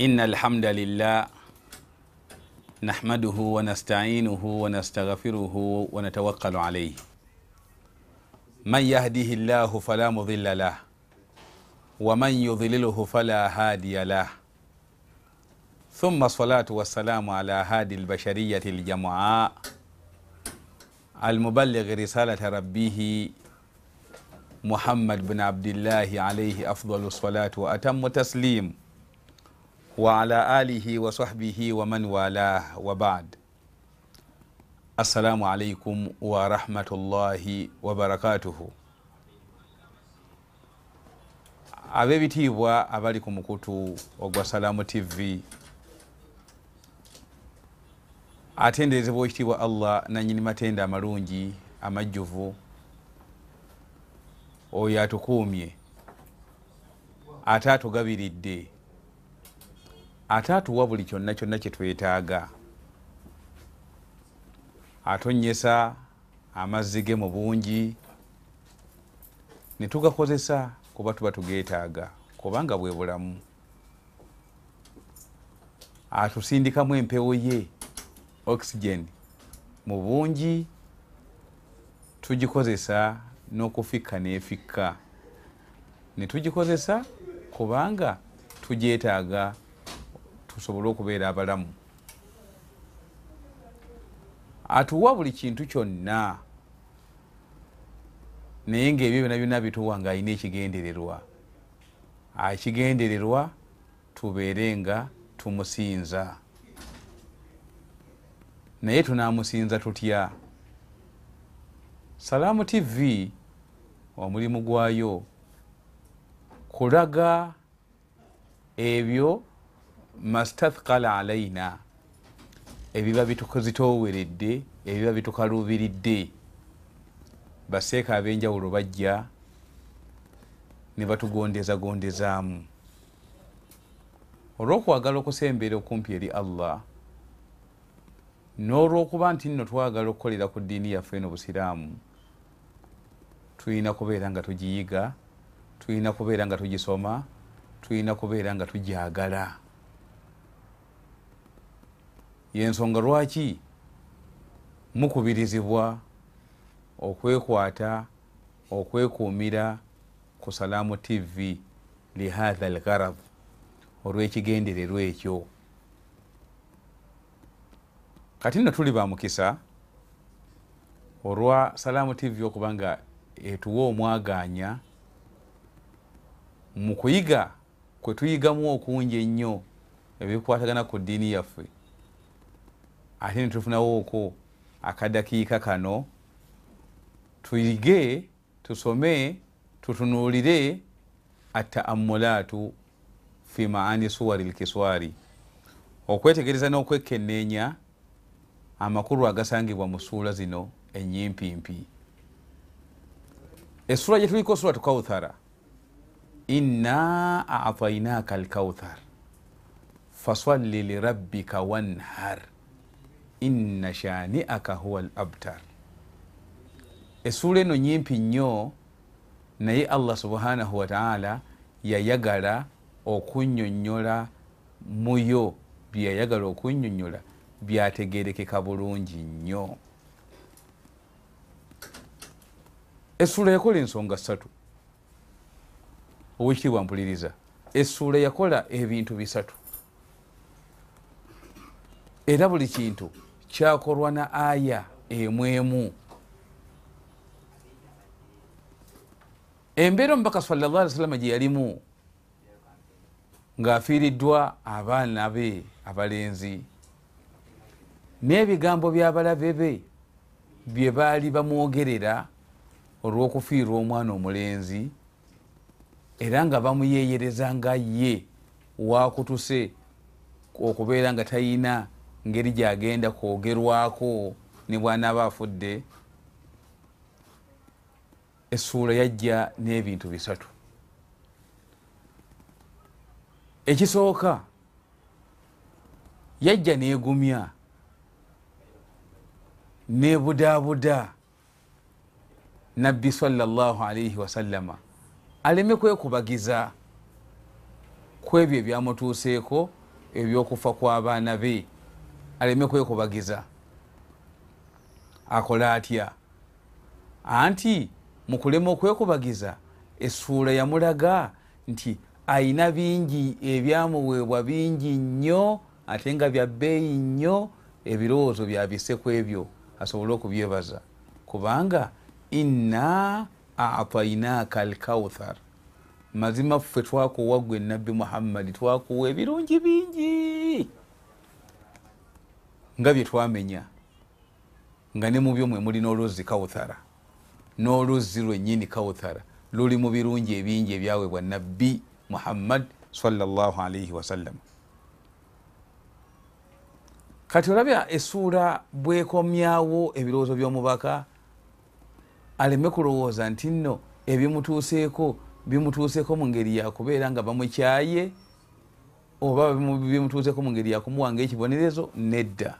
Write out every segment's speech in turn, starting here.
إن الحمد لله نحمده ونستعينه ونستغفره ونتوكل عليه من يهده الله فلا مضل له ومن يضلله فلا هادي له ثم الصلاة والسلام على هادي البشرية الجمعاء المبلغ رسالة ربه محمد بن عبد الله عليه أفضل الصلاة وأتم تسليم وعلى آله وصحبه ومن والاه وبعد السلام عليكم ورحمة الله وبركاته ab'ebitiibwa abali ku mukutu ogwa salaamu tv atenderezebwa ekitiibwa allah nanyini matenda amalungi amajjuvu oyo atukuumye ate atugabiridde Ate atuwa buli kyonna kyonna kyetwetaaga atonyesa amazzi ge mu bungi. Ne tugakozesa kuba tuba tugeetaaga kubanga bwe bulamu. Atusindikamu empewo ye oxygen mu bungi. Tugikozesa n'okufikka n'efikka. Ne tugikozesa kubanga tugyetaaga tusobole okubeera abalamu. Atuwa buli kintu kyonna naye ngaebyo byona byonna bituwa nga alina ekigendererwa. Ekigendererwa tubeere nga tumusinza. Naye tunamusinza tutya? Salaamu tv omulimu gwayo kulaga ebyo mastathkala alaina ebiba bitukazitoweredde ebiba bitukaluubiridde baseeka ab'enjawulo bajja ne batugondezagondezaamu olw'okwagala okusembeera okumpi eri allah n'olwokuba nti nno twagala okukolera ku ddiini yaffe eno busiraamu tulina kubeera nga tugiyiga tulina kubeera nga tugisoma tulina kubeera nga tujagala yensonga lwaki mukubirizibwa okwekwata okwekuumira ku salaamu tv lihatha algarad olw'ekigendererwa ekyo? Kati nno tuli bamukisa olwa salaamu tv okuba nga etuwa omwaganya mu kuyiga kwe tuyigamu okungi ennyo ebikwatagana ku ddiini yaffe ate netufunawo okwo akadakiika kano. Tuyige tusome tutunuulire ataamulaatu fi maani suwari lkiswari okwetegereza n'okwekenneenya amakulu agasangibwa mu suula zino enyimpimpi essula gye tuliko suratu kauthara inna atainaka alkauthar fasalli lirabbika wanhar inna shaniaka huwa al abtar. Essuula eno nyimpi nnyo naye allah subhanahu wataala yayagala okunyonyola muyo byeyayagala okunyonyola byategerekeka bulungi nnyo. Essuula yakola ensonga ssatu. Owekitiibwa mpuliriza essuula yakola ebintu bisatu. Era buli kintu kyakolwa na aya emwemu embeera omubaka sallla ali salama gye yalimu ng'afiiriddwa abaana be abalenzi n'ebigambo by'abalabe be bye baali bamwogerera olw'okufiirwa omwana omulenzi era nga bamuyeeyereza nga ye wakutuse okubeera nga tayina ngeri gyagenda kwogerwako ne bwanaaba afudde essuula yajja n'ebintu bisatu. Ekisooka yajja neegumya nebudaabuda nabbi sallallahu alaihi wasallama aleme kwekubagiza ku ebyo ebyamutuuseeko ebyokufa kw'abaana be aleme kwekubagiza akola atya? Anti mukulema okwekubagiza essuula yamulaga nti ayina bingi ebyamuweebwa bingi nnyo ate nga bya bbeeyi nnyo ebirowoozo byabise ku ebyo. Asobole okubyebaza. Kubanga inna atainaaka alkauthar mazima ffe twakuwa gwe nabbi muhammadi twakuwa ebirungi bingi nga bye twamenya nga ne mu byo mwe mulina oluzzi kawuthara n'oluzzi lwennyini kawuthara luli mu birungi ebingi ebyaweebwa nabbi muhammad salaalaihi wasallam kati olabya essuula bwekomyawo ebirowoozo by'omubaka aleme kulowooza nti nno ebimutuuseeko bimutuuseeko mu ngeri yakubeera nga bamukyaye oba bimutuuseeko mu ngeri yakumuwanga ekibonerezo nedda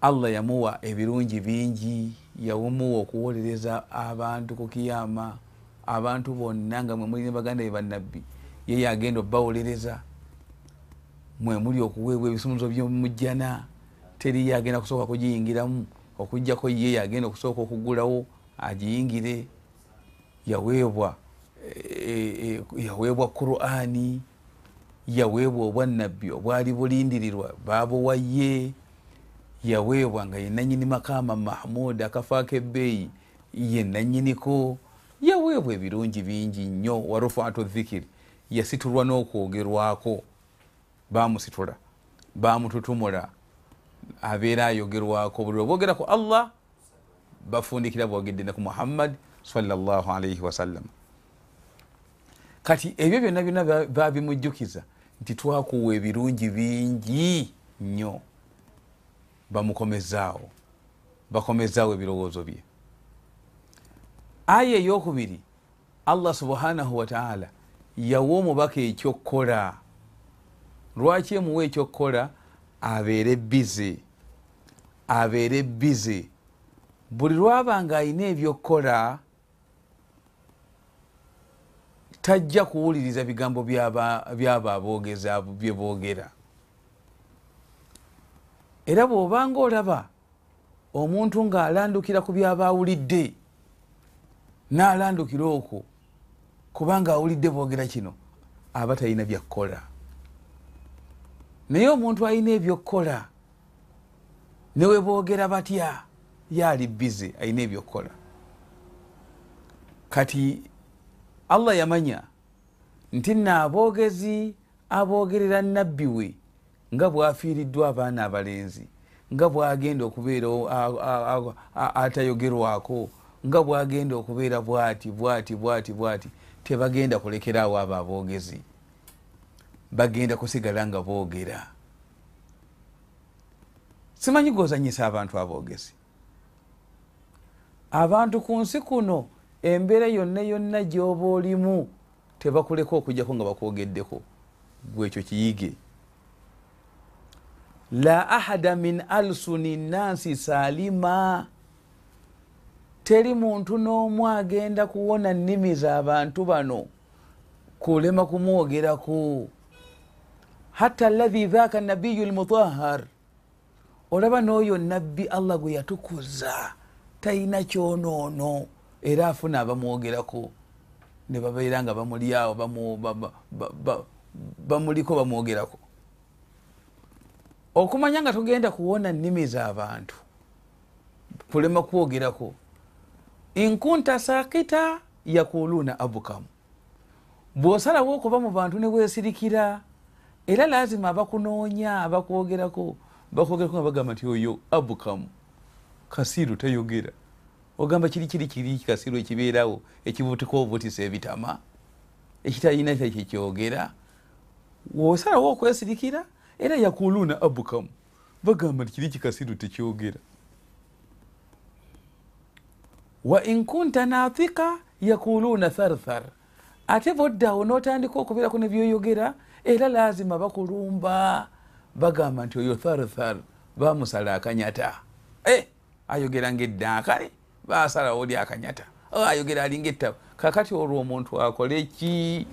allah yamuwa ebirungi bingi yamuwa okuwolereza abantu ku kiyama abantu bonna nga mwe mulina baganda be bannabbi ye yagenda obawolereza mwe muli okuweebwa ebisumuzo byomujjana teri yagenda kusooka kugiyingiramu okugjako ye yagenda okusooka okugulawo agiyingire. Yaweebwa e, e, yaweebwa qurani yaweebwa obwannabbi obwali bulindirirwa babuwaye yaweebwa nga ye nanyini makama mahmud akafaako ebbeeyi ye nanyiniko yaweebwa ebirungi bingi nnyo warufaatu dhikiri yasitulwa n'okwogerwako bamusitula bamututumula abeera ayogerwako buli lwebogera ku allah bafundikira bwogedde neku muhammad salaalaihi wasallam kati ebyo byonna byonna babimujjukiza nti twakuwa ebirungi bingi nnyo bamukomezaawo. Bakomezaawo ebirowoozo bye. Aya eyokubiri allah subhanahu wataala yawa omubaka ekyokukola lwaki emuwa ekyokukola abeere bize abeere bize buli lwabanga alina ebyokukola tajja kuwuliriza bigambo byabo aboogeza byeboogera era bw'obanga olaba omuntu ng'alandukira ku byaba awulidde n'alandukira okwo kubanga awulidde boogera kino aba talina byakkola naye omuntu alina ebyokkola newe boogera batya yaali bize alina ebyokkola kati allah yamanya nti naaboogezi aboogerera nabbi we nga bwafiiriddwa abaana abalenzi nga bwagenda okubeera atayogerwako nga bwagenda okubeera bwati bwati bwati bwati tebagenda kulekeraawo abo aboogezi bagenda kusigala nga boogera. Simanyi gozanyisa abantu aboogezi abantu ku nsi kuno embeera yonna yonna gyoba olimu tebakuleka okujjako nga bakwogeddeko. Gwekyo kiyige la ahada min alsuni nnansi salima teri muntu n'omu agenda kuwona nnimi z'abantu bano kulema kumwogeraku hatta allahi dhaka nabiyu lmutahar olaba n'oyo nabbi allah gwe yatukuza talina kyonoono era afuna abamwogerako. Ne babeera nga bamulyawo bamuliko bamwogerako okumanya nga tugenda kuwona nnimi z'abantu kulema kwogerako. Inkunta sakita yakuluuna abukamu. Bw'osalawo okuba mu bantu ne weesirikira era lazima abakunoonya abakwogerako bakwogerako nga bagamba nti oyo abukamu kasiru tayogera. Ogamba kiri kiri kiri kasiru ekibeerawo ekibutika obutisa ebitama ekitalina kyekyogera wosalawo okwesirikira era yakuluuna abukamu bagamba nti kiri kikasiru tekyogera wa inkunta nathika yakuluuna tharthar ate boddawo notandika okubeerako nebyoyogera era lazima bakulumba bagamba nti oyo tharthar bamusala akanyata e ayogera ngaeddaakale basalawo oli akanyata ayogera alinga ettabo kakati olwo omuntu akole ki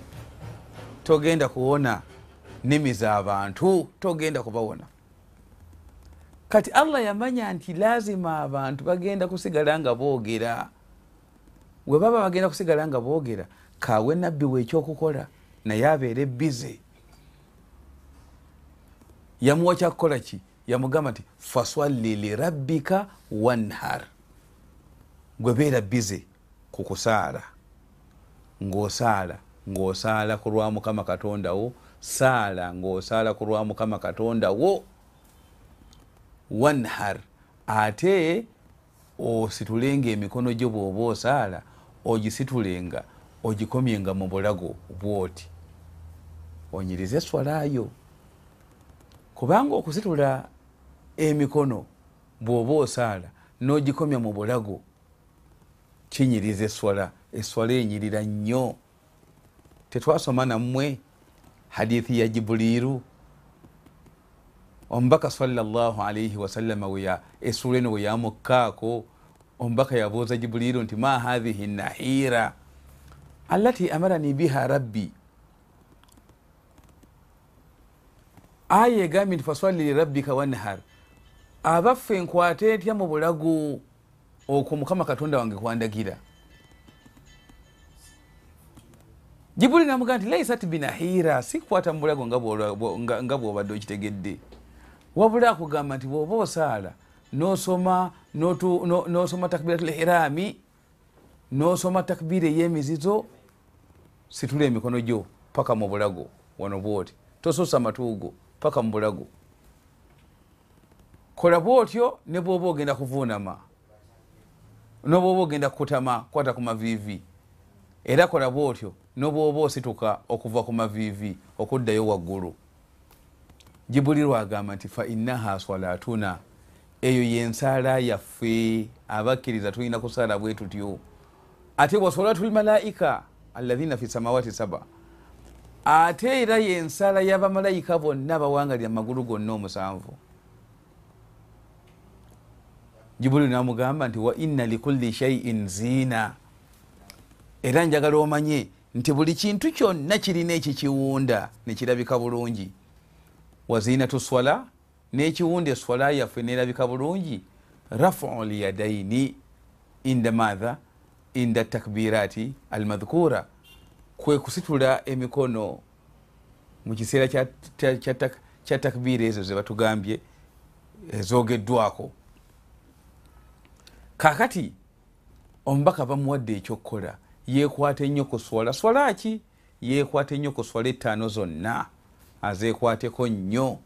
togenda kuwona nemiza abantu togenda kubawona. Kati allah yamanya nti lazima abantu bagenda kusigala nga boogera. We baba bagenda kusigala nga boogera kawe nabbi we ekyokukola naye abeere bize. Yamuwa kyakukola ki? Yamugamba nti faswalli lirabbika wanhar. Gwe beera bize kukusaala ngaosaala ngaosaala ku lwa mukama katondawo saala ngaosaala ku lwa mukama katondawo wanhar. Ate ositulenga emikono gyo bwoba osaala ogisitulenga ogikomyenga mu bulago bwoti. Onyirize eswalayo kubanga okusitula emikono bwoba osaala n'ogikomya mu bulago kinyiriza eswala. Eswala enyirira nnyo. Tetwasoma nammwe hadithi ya jibuliru omubaka salllah alaihi wasallama weya esula eno weyamukkaako omubaka yabuuza jibuliru nti ma hathihi nahira. Allati amarani biha rabbi. Aya egambye nti faswali lirabbika wanhar. Abaffe nkwate ntya mu bulago okwo mukama katonda wange kwandagira jibuli namugaa nti laisat binahira sikwata mu bulago nga bwobadde okitegedde. Wabula akugamba nti bwoba osaala nosoma nosoma takbiratul ihirami nosoma takbira eyemizizo situla emikono gyo paka mu bulago. Wano bwoti tosusa matuugo paka mu bulago. Kola bwotyo ne bwoba ogenda kuvuunama nobwoba ogenda kukutama kwata ku mavivi era kola bwotyo nobwoba osituka okuva ku mavivi okuddayo waggulu. Jibulirwa agamba nti fainaha swalatuna eyo yensaala yaffe. Abakkiriza tulina kusaala bwe tutyo. Ate wasolatu lmalaika alaina fi samawati saba. Ate era yensala y'abamalayika bonna bawangalira magulu gonna omusanvu. Jibuli namugamba nti wa inna likulli shaiin ziina. Era njagala omanye nti buli kintu kyonna kirina ekikiwunda nekirabika bulungi. Wazinatu swala nekiwunda eswala yaffe nerabika bulungi. Rafu lyadaini inda matha inda takbirati almadhkura. Kwe kusitula emikono mu kiseera kya takbiira ezo zebatugambye ezogeddwako. Kakati omubaka bamuwadde ekyokukola yekwata ennyo ku swala swala ki? Yekwata ennyo ku swala ettaano zonna. Azekwateko nnyo.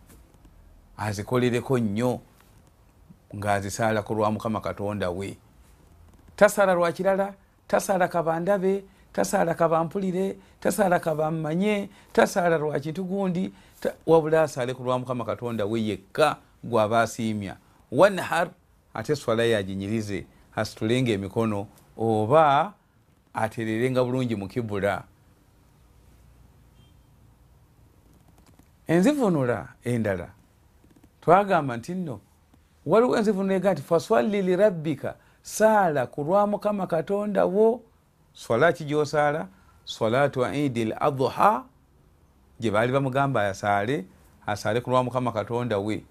Azikolereko nnyo. Ng'azisaala ku lwa mukama katonda we. Tasaala lwakirala tasaala kabandabe tasaala kabampulire tasaala kabammanye tasaala lwa kintu gundi wabula asaale ku lwa mukama katonda we yekka gwaba asiimya. Wanhar ate swala yaginyirize asitulenga emikono oba atererenga bulungi mu kibula. Enzivunula endala. Twagamba nti nno waliwo enzivunula ega nti faswali lirabbika saala ku lwa mukama katonda wo. Swala ki gyosaala? Salatu idi l adha gye baali bamugamba asaale asaale ku lwa mukama katonda we.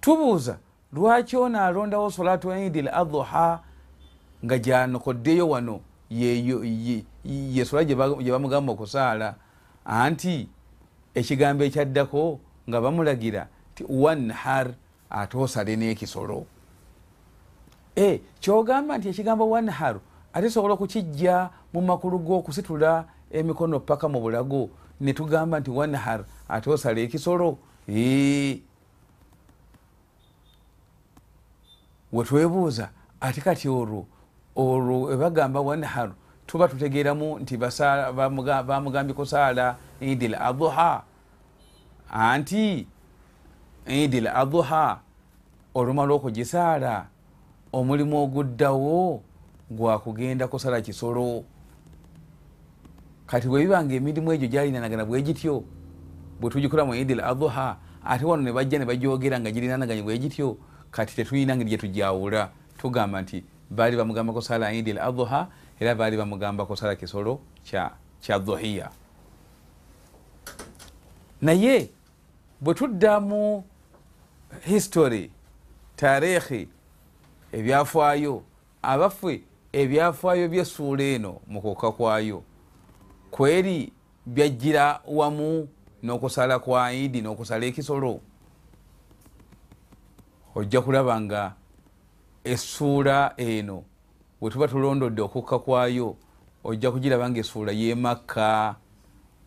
Tubuuza lwaki ono alondawo salatu idi l adha nga gyanokoddeyo wano yesola gye bamugamba okusaala anti ekigambo ekyaddako nga bamulagira ti wanhar ate osale n'ekisolo. E kyogamba nti ekigambo wanhar ate sobola okukijja mu makulu g'okusitula emikono paka mu bulago ne tugamba nti wanhar ate osala ekisolo? E wetwebuuza ate kati olwo olwo ebagamba wanhar tuba tutegeeramu nti bamugambye kusaala idi l adha anti idi l adha olumala okugisaala omulimu oguddawo gwakugenda kusala kisolo. Kati bwebibanga emirimu egyo gyalinanagana bwegityo bwetugikola mu idi l adha ate wano nebajja nebajogera nga girinanaganye bwegityo kati tetulina ngeri gyetujawula tugamba nti baali bamugamba kusala idi l adha era baali bamugamba kusala kisolo kya dhuhiya naye bwe tudda mu history tarikhi ebyafaayo abaffe ebyafaayo byessuula eno mu kukka kwayo kweri byajjira wamu n'okusala kwa idi n'okusala ekisolo? Ojja kulaba nga essuula eno. Bwe tuba tulondodde okukka kwayo ojja kugiraba nga essuula yemakka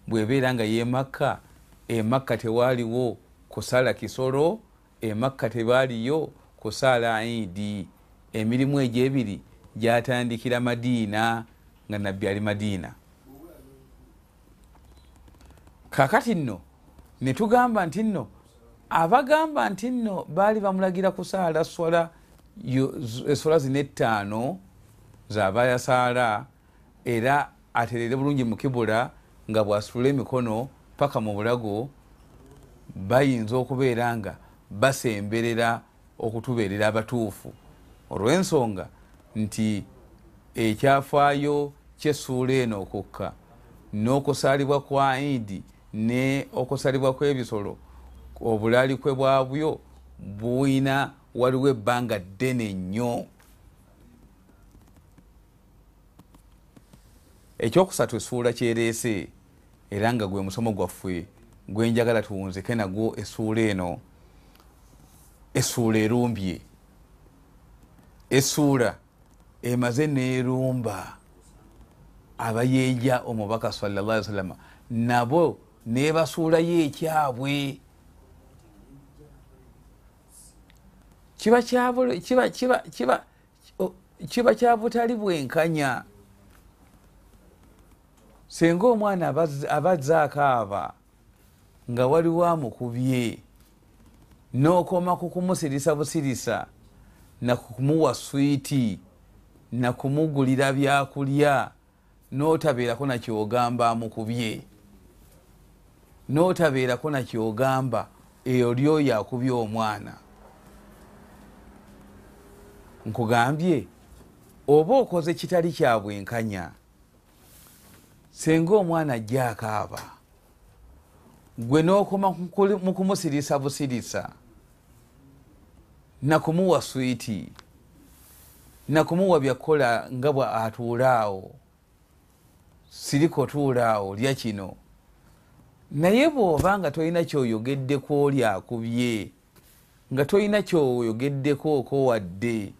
bwebeera nga yemakka emakka tewaaliwo kusala kisolo emakka tebaaliyo kusaala idi emirimu egyo ebiri gyatandikira madiina nga nabbi ali madiina. Kakati nno netugamba nti nno abagamba nti nno baali bamulagira kusaala swala eswala zina ettaano zaba yasaala era aterere bulungi mukibula nga bwasitula emikono paka mu bulago bayinza okubeera nga basemberera okutubeerera abatuufu. Olw'ensonga nti ekyafaayo kyessuula eno okukka n'okusaalibwa kwa idi ne okusalibwa kw'ebisolo obulalikwe bwabyo buyina waliwo ebbanga ddene nnyo. Ekyokusatu essuula kyereese era nga gwe musomo gwaffe gwenjagala tuwunzike nagwo essuula eno. Essuula erumbye. Essuula emaze neerumba abayeeja omubaka sallla salama nabo nebasuulayo ekyabwe kiba kya butali bwenkanya senga omwana abazzaako aba nga waliwo amukubye n'okoma ku kumusirisa busirisa nakumuwa swiiti nakumugulira byakulya n'otabeerako nakyogamba amukubye. N'otabeerako nakyogamba eyo lyoyo akubye omwana nkugambye oba okoze kitali kya bwenkanya senga omwana ajja akaaba. Gwe n'okoma mu kumusirisa busirisa nakumuwa swiiti nakumuwa byakukola nga bwe atuulaawo siriko tuulaawo lya kino. Naye bw'oba nga tolina kyoyogeddeko oli akubye nga tolina kyoyogeddeko okowadde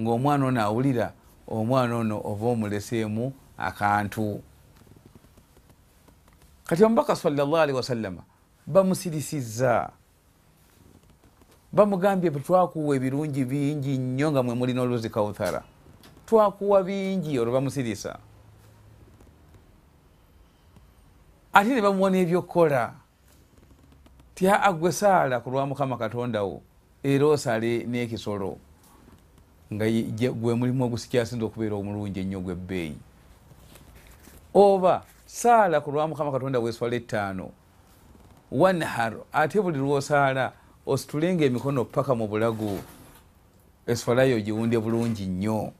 ng'omwana ono awulira omwana ono oba omuleseemu akantu. Kati omubaka salllah alihi wasallama bamusirisizza. Bamugambye twakuwa ebirungi bingi nnyo nga mwe mulina oluzi kauthara twakuwa bingi olwo bamusirisa. Ate ne bamuwona ebyokukola tya agwe saala ku lwa mukama katondawo era osale n'ekisolo nga gwe mulimu ogusikyasinza okubeera omulungi ennyo gwebbeeyi oba saala ku lwa mukama katonda weswala ettaano wanhar ate buli lwosaala ositulenga emikono paka mu bulago eswalayo giwunde bulungi nnyo.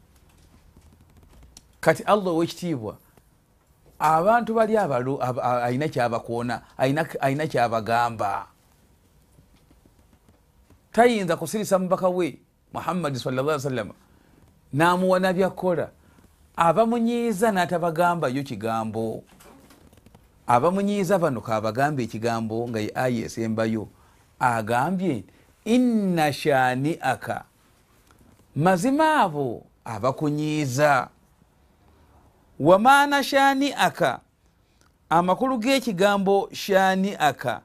Kati allah owekitiibwa abantu bali alina kyabakwona alina kyabagamba. Tayinza kusirisa mubaka we muhammadi salla sallama namuwana byakukola abamunyiiza n'atabagambayo kigambo. Abamunyiiza bano kabagamba ekigambo nga ye aya esembayo agambye inna shani aka mazima abo abakunyiiza wamaana shani aka amakulu g'ekigambo shani aka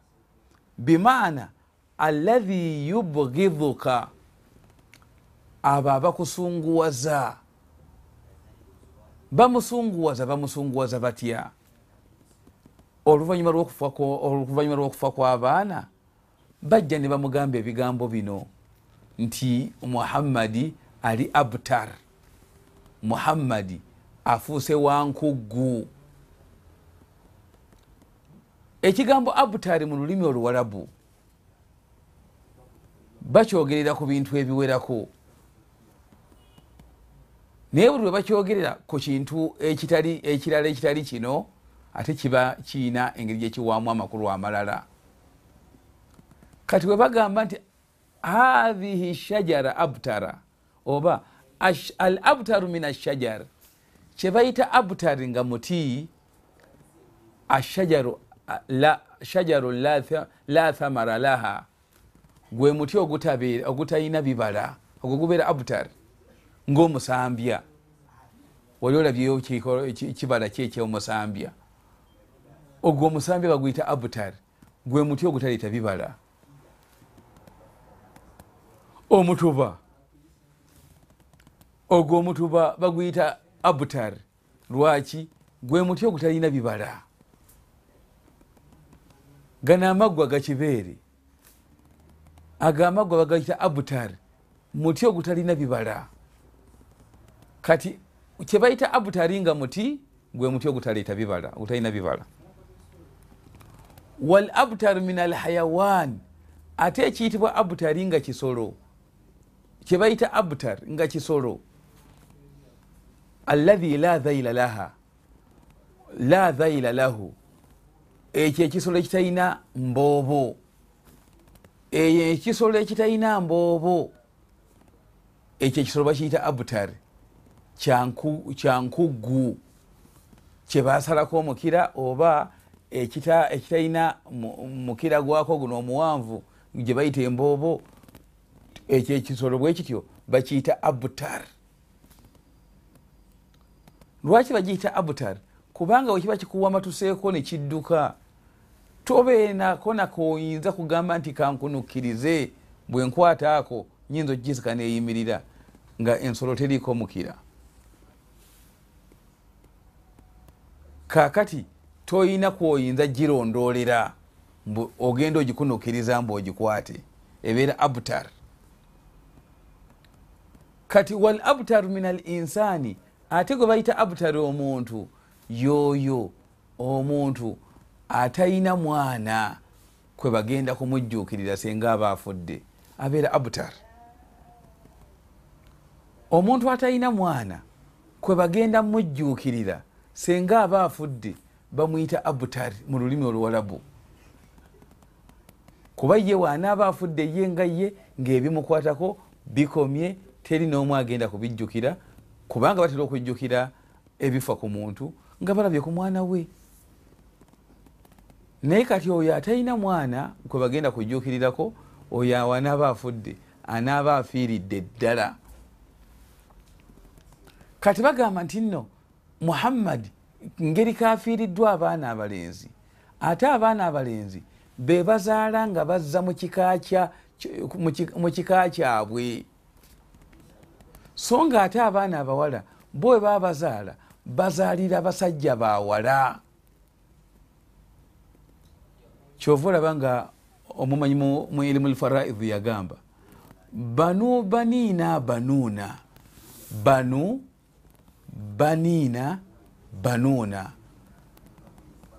bimaana allahi yubgidhuka abo abakusunguwaza. Bamusunguwaza bamusunguwaza batya? Oluvanyuma lwokufa kw'abaana bajja ne bamugamba ebigambo bino nti muhammadi ali abtar. Muhammadi afuuse wankuggu. Ekigambo abutari mu lulimi oluwalabu bakyogerera ku bintu ebiwerako naye buli lwe bakyogerera ku kintu ekitali ekirala ekitali kino ate kiba kiina engeri gyekiwaamu amakulu amalala. Kati webagamba nti hathihi shajara abtara oba al abtaru min ashajar kyebayita abtar nga muti ashajaru la, shajaru la thamara laha gwe muti ogutalina bibala ogwo gubeera abtar ngaomusambya wali olabyeyo kibala kyekyomusambya ogwo omusambya baguyita abtar gwe muti ogutaleeta bibala omutuba ogwo omutuba baguyita abtar lwaki? Gwe muti ogutalina bibala. Gano amaggwa gakibeere ago amaggwa bagayita abtar muti ogutalina bibala kati kyebayita abutari nga muti gwe muti ogutaleeta bibala ogutalina bibala. Wal abtar min alhayawan ate ekiyitibwa abutari nga kisolo. Kyebayita abtar nga kisolo. Allahi la dhaila laha la dhaila lahu. Ekyo ekisolo ekitalina mboobo. Eyo ekisolo ekitalina mboobo. Ekyo ekisolo bakiyita abtar kyankuggu. Kyebasalako omukira oba ekitalina mukira gwako guno omuwanvu gye bayita emboobo ekyo ekisolo bwe kityo bakiyita abtar lwaki bagiyita abtar kubanga wekiba kikuwa matuseeko nekidduka tobeenako nakoyinza kugamba nti kankunukkirize bwenkwata ako nyinza okugizika neyimirira nga ensolo teriiko mukira kakati toyina kwoyinza girondolera ogenda ogikunukiriza mbu ogikwate ebeera abtar. Kati wal abtar min al insani ate gwe bayita abtar omuntu yoyo omuntu atayina mwana kwe bagenda kumujjuukirira senga aba afudde abeera abtar. Omuntu atayina mwana kwe bagenda mujjuukirira senga aba afudde bamwyita abutari mu lulimi oluwalabu. Kuba ye waanaaba afudde ye nga ye ngaebimukwatako bikomye teri n'omu agenda kubijjukira kubanga batera okujjukira ebifa ku muntu nga balabye ku mwana we. Naye kati oyo atalina mwana kwe bagenda kujjukirirako oyo awanaaba afudde anaaba afiiridde ddala. Kati bagamba nti nno muhammadi ngeri kafiiriddwa abaana abalenzi. Ate abaana abalenzi be bazaala nga bazza mu kika kyabwe. So nga ate abaana abawala bo bwe baba bazaala bazaalira basajja bawala kyova olaba nga omumanyi mu irimu lfaraidhi yagamba banu baniina banuuna. Banu baniina banuuna.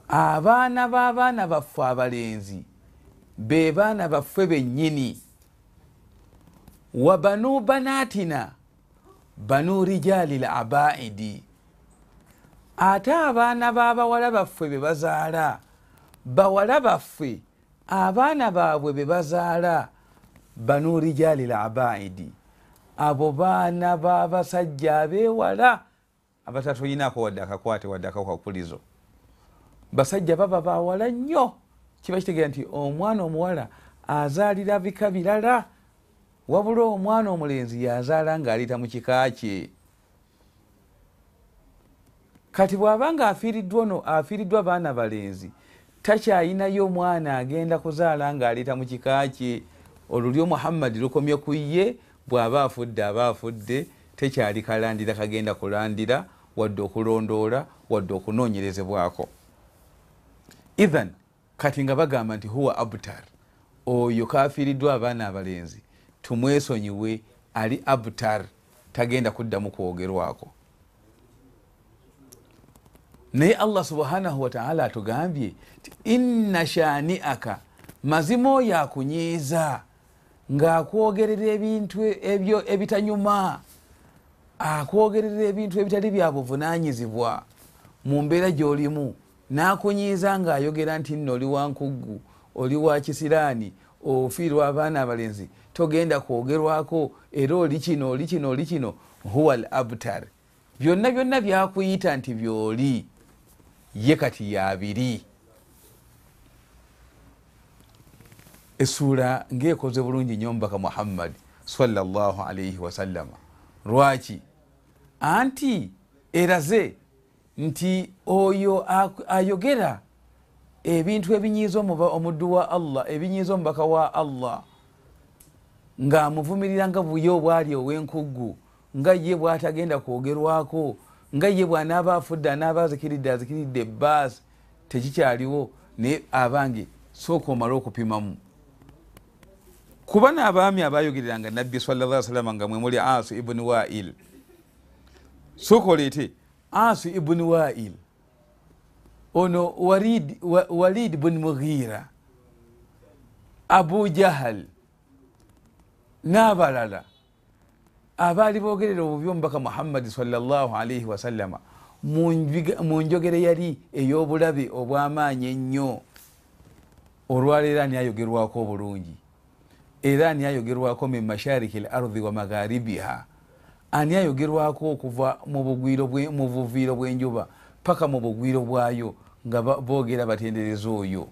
Abaana b'abaana baffe abalenzi be baana baffe bennyini. Wa banu banaatina banu rijaali l abaidi. Ate abaana b'abawala baffe be bazaala bawala baffe abaana baabwe be bazaala banu rijaali l abaidi. Abo baana b'abasajja abeewala abatatoyinako wadde akakwate wadde akakakulizo basajja baba bawala nnyo. Kiba kitegeera nti omwana omuwala azaalira bika birala wabula omwana omulenzi yazaala ng'aliita mu kika kye. Kati bw'aba nga afiiriddwa ono afiiriddwa baana balenzi takyayinayo omwana agenda kuzaala ng'aliita mu kika kye. Olulyo muhammadi lukomye ku ye bw'aba afudde aba afudde tekyali kalandira kagenda kulandira wadde okulondoola wadde okunoonyerezebwako. Ithan kati nga bagamba nti huwa abtar oyo kafiiriddwa abaana abalenzi tumwesonyiwe ali abtar tagenda kuddamu kwogerwako. Naye allah subhanahu wataala atugambye ti inna shaniaka mazima oyo akunyiiza ng'akwogerera ebintu ebyo ebitanyuma akwogerera ebintu ebitali bya buvunanyizibwa mu mbeera gy'olimu n'akunyiiza ng'ayogera nti nno oli wankuggu oli wa kisiraani ofiirwa abaana abalenzi togenda kwogerwako era oli kino oli kino oli kino huwa al abtar. Byonna byonna byakuyita nti byoli ye kati yabiri essuula ngaekoze bulungi nyo mubaka muhammad salllah alaihi wasallama lwaki? Anti eraze nti oyo ayogera ebintu ebinyiiza omuddu wa allah ebinyiiza omubaka wa allah ngaamuvumirira nga buye obwali ow'enkuggu nga ye bwatagenda kwogerwako nga ye bwanaaba afudde anaaba azikiridde azikiridde ebaasi tekikyaliwo naye abange sooka omale okupimamu kuba n'abaami abayogereranga nabbi salla salama nga mwemuli asu ibuni wail. Sooka oleete asu ibuni wail. Ono walid buni mughira abu jahal n'abalala abaali bogerera obubi omubaka muhammadi salaalaihi wasallama mu njogere yali ey'obulabe obw'amaanyi ennyo olwaleero ani ayogerwako obulungi era ani ayogerwako min mashariki l ardi wa magharibiha. Ani ayogerwako okuva mu buviiro bw'enjuba paka mu bugwiro bwayo nga boogera batendereza oyo.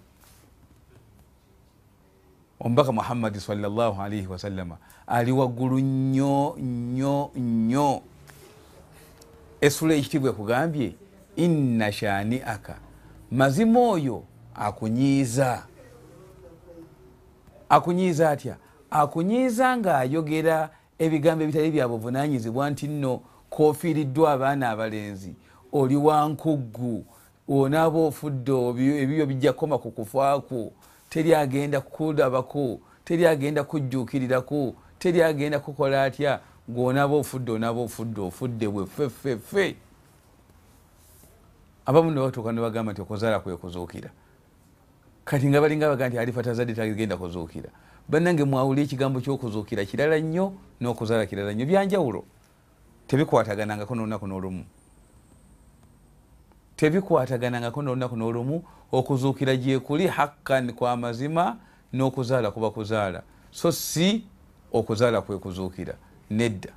Omubaka muhammadi salaalaihi wasallama ali waggulu nnyo nnyo nnyo. Esula ekitiibwa ekugambye inna shani aka mazima oyo akunyiiza. Akunyiiza atya akunyiiza ng'ayogera ebigambo ebitali bya buvunanyizibwa nti nno kofiiriddwa abaana abalenzi oli wankuggu onaaba ofudde ebibyo bijja kukoma ku kufaako teri agenda kulabako teri agenda kujjuukirirako teri agenda kukola atya ngaonaaba ofudde onaaba ofudde ofudde bwefefefe abamu nebatuuka nebagamba nti okuzaala kwekuzuukira kati nga balinga baga nti alifa tazadde tagenda kuzuukira bannange mwawuli ekigambo kyokuzuukira kirala nnyo n'okuzaala kirala nnyo. Byanjawulo tebikwataganangako nolunaku n'olumu. Tebikwataganangako nolunaku n'olumu okuzuukira gyekuli hakkan kwa mazima n'okuzaala kuba kuzaala so si okuzaala kwekuzuukira nedda.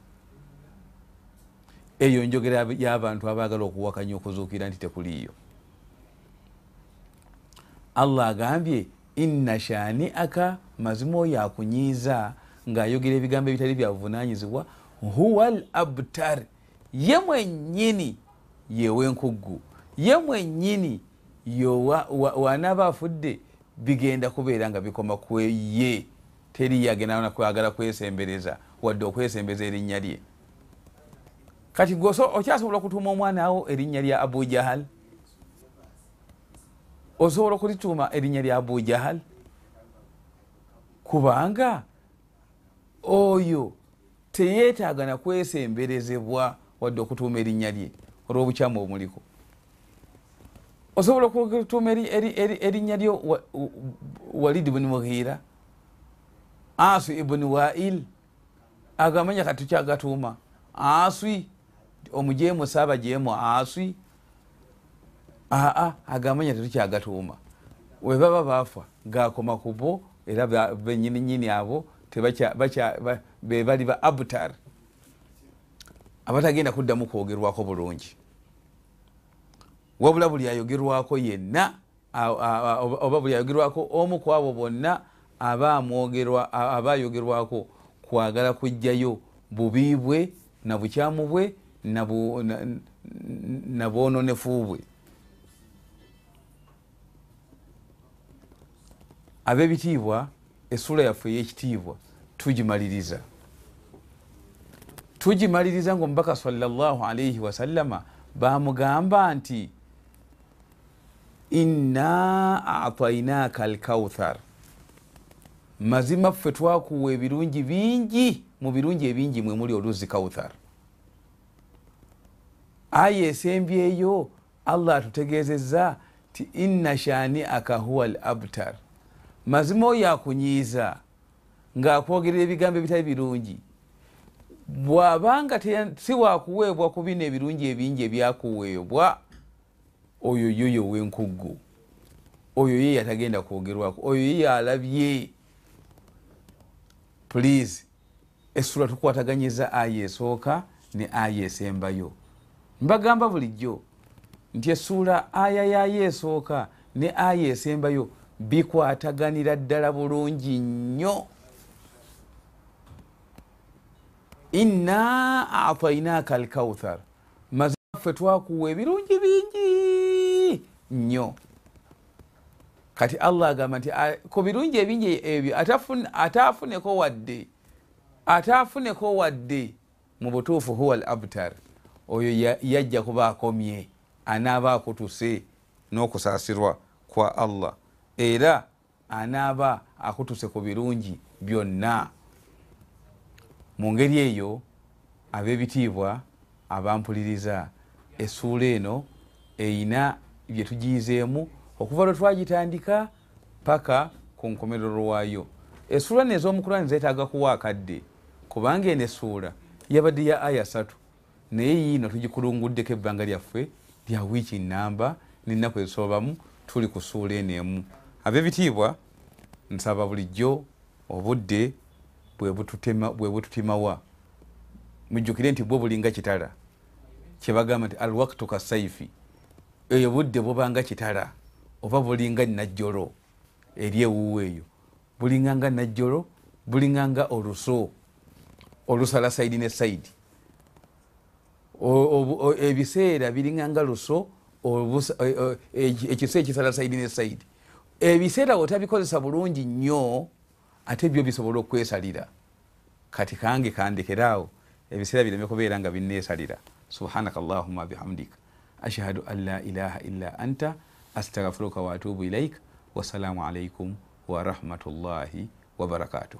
Eyo njogera y'abantu abaagala okuwakanya okuzuukira nti tekuliiyo. Allah agambye inna shani aka mazima oyo akunyiiza ng'ayogera ebigambo ebitali byabuvunanyizibwa huwa al abtar ye mwennyini yewenkuggu ye mwennyini wanaaba afudde bigenda kubeera nga bikoma kweye teri yagendakwagala kwesembereza wadde okwesembeza erinnya lye. Kati okyasobola okutuuma omwana wo erinnya lya abu jahal osobola okulituuma erinnya lya abu jahal? Kubanga oyo teyeetaaga nakwesemberezebwa wadde okutuuma erinnya lye olw'obukyamu obumuliko osobola okutuuma erinnya lyo walidi buni mughira? Asu ibuni wail? Agamanya kati tukyagatuuma aswi omujemu saaba jemu aswi aa agamanya tetukyagatuuma webaba bafa gakoma kubo era benyininyini abo bebali ba abtar. Abatagenda kuddamu kwogerwako bulungi. Wabula buli ayogerwako yenna oba buli ayogerwako omu ku abo bonna aba ayogerwako kwagala kujjayo bubi bwe na bukyamu bwe na bwononefu bwe ab'ebitiibwa essula yaffe ey'ekitiibwa tugimaliriza. Tugimaliriza ngaomubaka salllah alaihi wasallama bamugamba nti inna atainaka alkauthar mazima ffe twakuwa ebirungi bingi mu birungi ebingi mwe muli oluzzi kauthar aya esembyeyo allah atutegeezezza ti inna shani aka huwa al abtar mazima oyo akunyiiza ng'akwogerera ebigambo ebitali birungi. Bw'abanga si wakuweebwa ku bino ebirungi ebingi ebyakuweebwa oyo yoyo w'enkuggu oyo ye yatagenda kwogerwako. Oyo ye alabye please essula tukwataganyiza aya esooka ne aya esembayo mbagamba bulijjo nti essuula aya yayo esooka ne aya esembayo bikwataganira ddala bulungi nnyo. Inna atainaka alkauthar mazaffe twakuwa ebirungi bingi nnyo. Kati allah agamba nti ku birungi ebingi ebyo ate afuneko wadde ate afuneko wadde mu butuufu huwa al abtar oyo yajja kuba akomye anaaba akutuse n'okusaasirwa kwa allah era anaaba akutuse ku birungi byonna. Mu ngeri eyo ab'ebitiibwa abampuliriza essuula eno eyina bye tugiyizeemu okuva lwe twagitandika paka ku nkomerero lwayo. Essuula ne ez'omukurani zeetaaga kuwa akadde kubanga eno essuula yabadde ya aya satu naye yiino tugikulunguddeko ebbanga lyaffe lya wiiki namba nennaku ezisobamu tuli ku ssuula eno emu ab'ebitiibwa nsaba bulijjo obudde bwe bututimawa mujjukire nti bwe bulinga kitala. Kyebagamba nti alwaktu kasaifi eyo budde bubanga kitala oba bulinga najjolo eri ewuwo eyo. Bulinganga najjolo bulinganga oluso olusala saidi ne saidi ebiseera biringanga luso ekiseera ekisala saidi ne saidi ebiseera otabikozesa bulungi nnyo ate byo bisobola okwesalira. Kati kange kandekeraawo ebiseera bireme kubeera nga bineesalira subhanaka allahuma bihamdika ashhadu an la ilaha illa anta astaghfiruka waatubu ilaik wassalamu alaikum warahmatullahi wabarakatuh